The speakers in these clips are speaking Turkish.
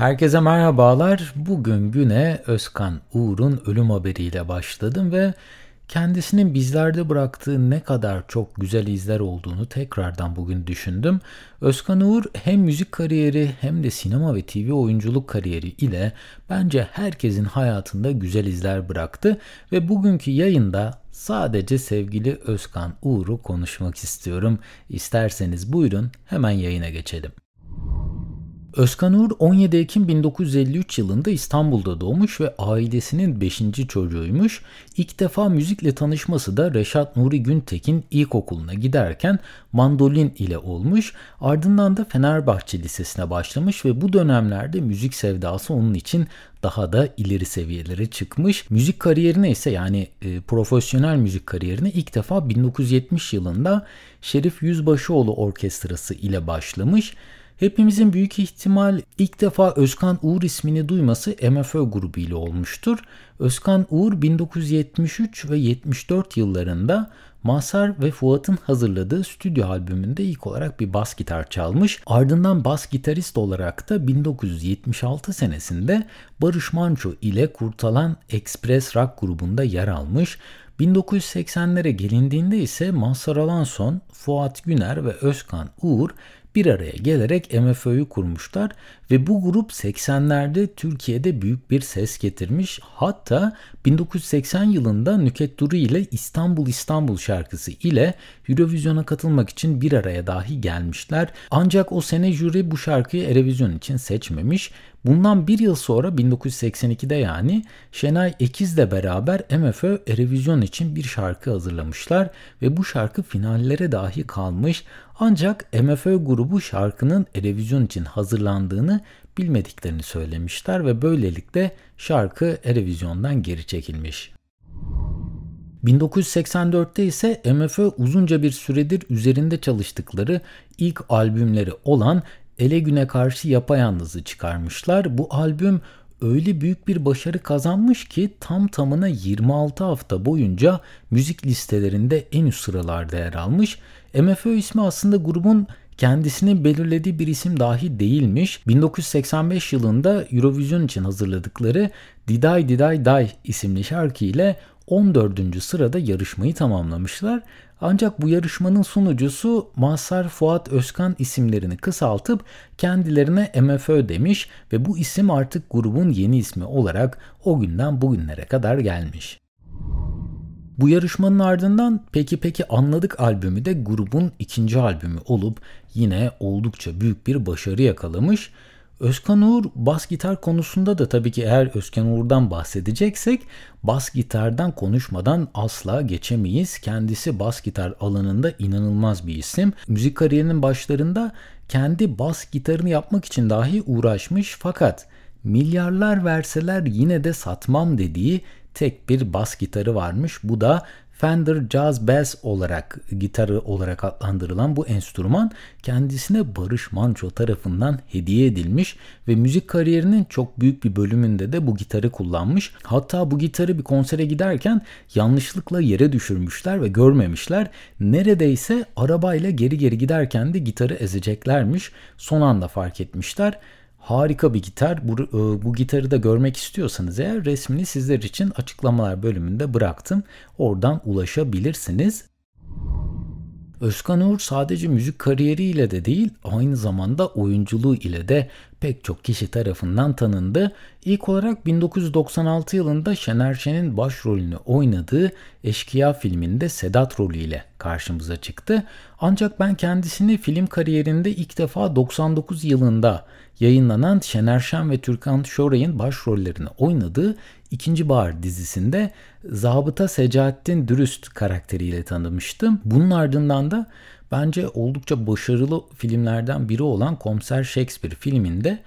Herkese merhabalar. Bugün güne Özkan Uğur'un ölüm haberiyle başladım ve kendisinin bizlerde bıraktığı ne kadar çok güzel izler olduğunu tekrardan bugün düşündüm. Özkan Uğur hem müzik kariyeri hem de sinema ve TV oyunculuk kariyeri ile bence herkesin hayatında güzel izler bıraktı ve bugünkü yayında sadece sevgili Özkan Uğur'u konuşmak istiyorum. İsterseniz buyurun hemen yayına geçelim. Özkan Uğur 17 Ekim 1953 yılında İstanbul'da doğmuş ve ailesinin 5. çocuğuymuş. İlk defa müzikle tanışması da Reşat Nuri Güntekin ilkokuluna giderken mandolin ile olmuş. Ardından da Fenerbahçe Lisesi'ne başlamış ve bu dönemlerde müzik sevdası onun için daha da ileri seviyelere çıkmış. Müzik kariyerine ise yani e, profesyonel müzik kariyerine ilk defa 1970 yılında Şerif Yüzbaşıoğlu Orkestrası ile başlamış. Hepimizin büyük ihtimal ilk defa Özkan Uğur ismini duyması MFÖ grubu ile olmuştur. Özkan Uğur 1973 ve 74 yıllarında Mazhar ve Fuat'ın hazırladığı stüdyo albümünde ilk olarak bir bas gitar çalmış. Ardından bas gitarist olarak da 1976 senesinde Barış Manço ile Kurtalan Express Rock grubunda yer almış. 1980'lere gelindiğinde ise Mazhar Alanson, Fuat Güner ve Özkan Uğur bir araya gelerek MFÖ'yü kurmuşlar ve bu grup 80'lerde Türkiye'de büyük bir ses getirmiş. Hatta 1980 yılında Nüket Duru ile İstanbul İstanbul şarkısı ile Eurovision'a katılmak için bir araya dahi gelmişler. Ancak o sene jüri bu şarkıyı Eurovision için seçmemiş. Bundan bir yıl sonra 1982'de yani Şenay Ekiz'le beraber MFÖ Eurovision için bir şarkı hazırlamışlar ve bu şarkı finallere dahi kalmış. Ancak MFÖ grubu şarkının Eurovision için hazırlandığını bilmediklerini söylemişler ve böylelikle şarkı Eurovision'dan geri çekilmiş. 1984'te ise MFÖ uzunca bir süredir üzerinde çalıştıkları ilk albümleri olan Ele Güne Karşı Yapayalnız'ı çıkarmışlar. Bu albüm öyle büyük bir başarı kazanmış ki tam tamına 26 hafta boyunca müzik listelerinde en üst sıralarda yer almış. MFÖ ismi aslında grubun kendisinin belirlediği bir isim dahi değilmiş. 1985 yılında Eurovision için hazırladıkları Diday Diday Day isimli şarkı ile 14. sırada yarışmayı tamamlamışlar. Ancak bu yarışmanın sunucusu Mazhar Fuat Özkan isimlerini kısaltıp kendilerine MFÖ demiş ve bu isim artık grubun yeni ismi olarak o günden bugünlere kadar gelmiş. Bu yarışmanın ardından Peki Peki Anladık albümü de grubun ikinci albümü olup yine oldukça büyük bir başarı yakalamış. Özkan Uğur bas gitar konusunda da tabii ki eğer Özkan Uğur'dan bahsedeceksek bas gitardan konuşmadan asla geçemeyiz. Kendisi bas gitar alanında inanılmaz bir isim. Müzik kariyerinin başlarında kendi bas gitarını yapmak için dahi uğraşmış fakat milyarlar verseler yine de satmam dediği tek bir bas gitarı varmış. Bu da Fender Jazz Bass olarak gitarı olarak adlandırılan bu enstrüman kendisine Barış Manço tarafından hediye edilmiş ve müzik kariyerinin çok büyük bir bölümünde de bu gitarı kullanmış. Hatta bu gitarı bir konsere giderken yanlışlıkla yere düşürmüşler ve görmemişler. Neredeyse arabayla geri geri giderken de gitarı ezeceklermiş. Son anda fark etmişler Harika bir gitar. Bu, e, bu gitarı da görmek istiyorsanız eğer resmini sizler için açıklamalar bölümünde bıraktım. Oradan ulaşabilirsiniz. Özkan Uğur sadece müzik kariyeriyle de değil aynı zamanda oyunculuğu ile de pek çok kişi tarafından tanındı. İlk olarak 1996 yılında Şener Şen'in başrolünü oynadığı Eşkıya filminde Sedat rolüyle karşımıza çıktı. Ancak ben kendisini film kariyerinde ilk defa 99 yılında yayınlanan Şener Şen ve Türkan Şoray'ın başrollerini oynadığı İkinci Bahar dizisinde Zabıta Secaettin Dürüst karakteriyle tanımıştım. Bunun ardından da bence oldukça başarılı filmlerden biri olan Komiser Shakespeare filminde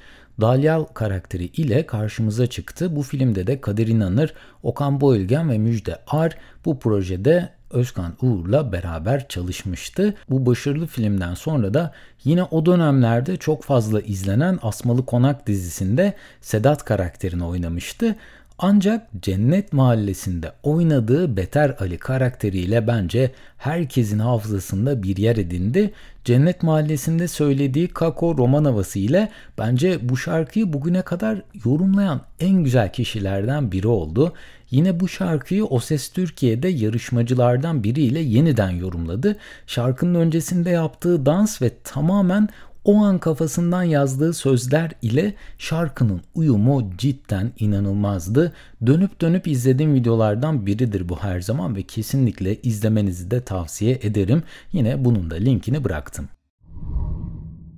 Dalyal karakteri ile karşımıza çıktı. Bu filmde de Kadir İnanır, Okan Boyülgen ve Müjde Ar bu projede Özkan Uğur'la beraber çalışmıştı. Bu başarılı filmden sonra da yine o dönemlerde çok fazla izlenen Asmalı Konak dizisinde Sedat karakterini oynamıştı. Ancak Cennet Mahallesi'nde oynadığı Beter Ali karakteriyle bence herkesin hafızasında bir yer edindi. Cennet Mahallesi'nde söylediği Kako roman havası ile bence bu şarkıyı bugüne kadar yorumlayan en güzel kişilerden biri oldu. Yine bu şarkıyı O Ses Türkiye'de yarışmacılardan biriyle yeniden yorumladı. Şarkının öncesinde yaptığı dans ve tamamen o an kafasından yazdığı sözler ile şarkının uyumu cidden inanılmazdı. Dönüp dönüp izlediğim videolardan biridir bu her zaman ve kesinlikle izlemenizi de tavsiye ederim. Yine bunun da linkini bıraktım.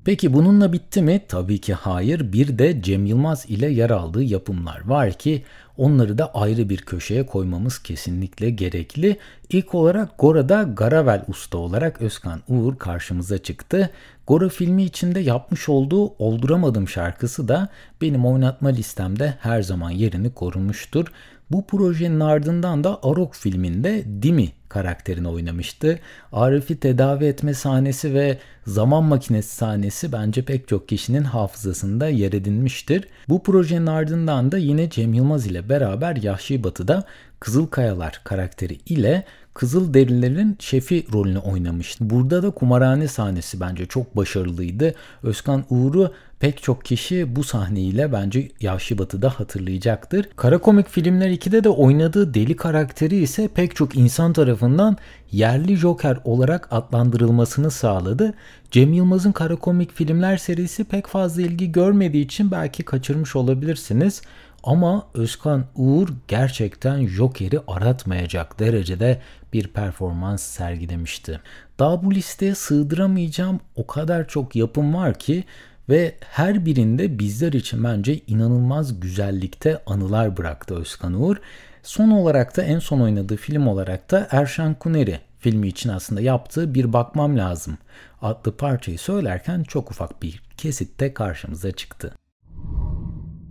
Peki bununla bitti mi? Tabii ki hayır. Bir de Cem Yılmaz ile yer aldığı yapımlar var ki onları da ayrı bir köşeye koymamız kesinlikle gerekli. İlk olarak Gora'da Garavel Usta olarak Özkan Uğur karşımıza çıktı. Gora filmi içinde yapmış olduğu Olduramadım şarkısı da benim oynatma listemde her zaman yerini korumuştur. Bu projenin ardından da Arok filminde Dimi karakterini oynamıştı. Arif'i tedavi etme sahnesi ve zaman makinesi sahnesi bence pek çok kişinin hafızasında yer edinmiştir. Bu projenin ardından da yine Cem Yılmaz ile beraber Yahşi Batı'da Kızılkayalar karakteri ile Kızıl Derilerin şefi rolünü oynamıştı. Burada da kumarhane sahnesi bence çok başarılıydı. Özkan Uğur'u pek çok kişi bu sahneyle bence Yahşi Batı'da hatırlayacaktır. Kara komik filmler 2'de de oynadığı deli karakteri ise pek çok insan tarafından yerli Joker olarak adlandırılmasını sağladı. Cem Yılmaz'ın kara komik filmler serisi pek fazla ilgi görmediği için belki kaçırmış olabilirsiniz. Ama Özkan Uğur gerçekten Joker'i aratmayacak derecede bir performans sergilemişti. Daha bu listeye sığdıramayacağım o kadar çok yapım var ki ve her birinde bizler için bence inanılmaz güzellikte anılar bıraktı Özkan Uğur. Son olarak da en son oynadığı film olarak da Erşan Kuneri filmi için aslında yaptığı Bir Bakmam Lazım adlı parçayı söylerken çok ufak bir kesitte karşımıza çıktı.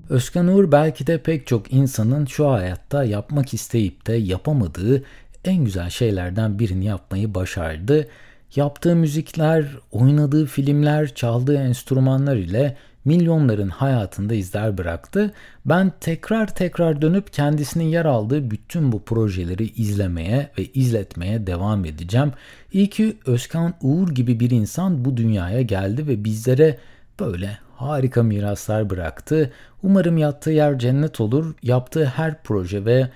Özkan Uğur belki de pek çok insanın şu hayatta yapmak isteyip de yapamadığı en güzel şeylerden birini yapmayı başardı. Yaptığı müzikler, oynadığı filmler, çaldığı enstrümanlar ile milyonların hayatında izler bıraktı. Ben tekrar tekrar dönüp kendisinin yer aldığı bütün bu projeleri izlemeye ve izletmeye devam edeceğim. İyi ki Özkan Uğur gibi bir insan bu dünyaya geldi ve bizlere böyle harika miraslar bıraktı. Umarım yattığı yer cennet olur. Yaptığı her proje ve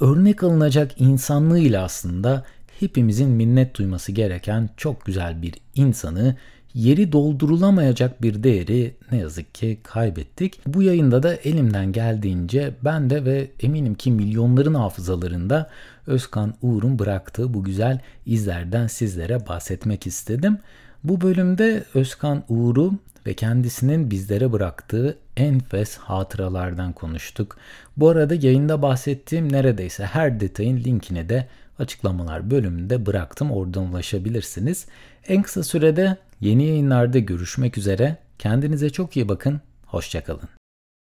örnek alınacak insanlığıyla aslında hepimizin minnet duyması gereken çok güzel bir insanı yeri doldurulamayacak bir değeri ne yazık ki kaybettik. Bu yayında da elimden geldiğince ben de ve eminim ki milyonların hafızalarında Özkan Uğur'un bıraktığı bu güzel izlerden sizlere bahsetmek istedim. Bu bölümde Özkan Uğur'u ve kendisinin bizlere bıraktığı enfes hatıralardan konuştuk. Bu arada yayında bahsettiğim neredeyse her detayın linkini de açıklamalar bölümünde bıraktım. Oradan ulaşabilirsiniz. En kısa sürede yeni yayınlarda görüşmek üzere. Kendinize çok iyi bakın. Hoşçakalın.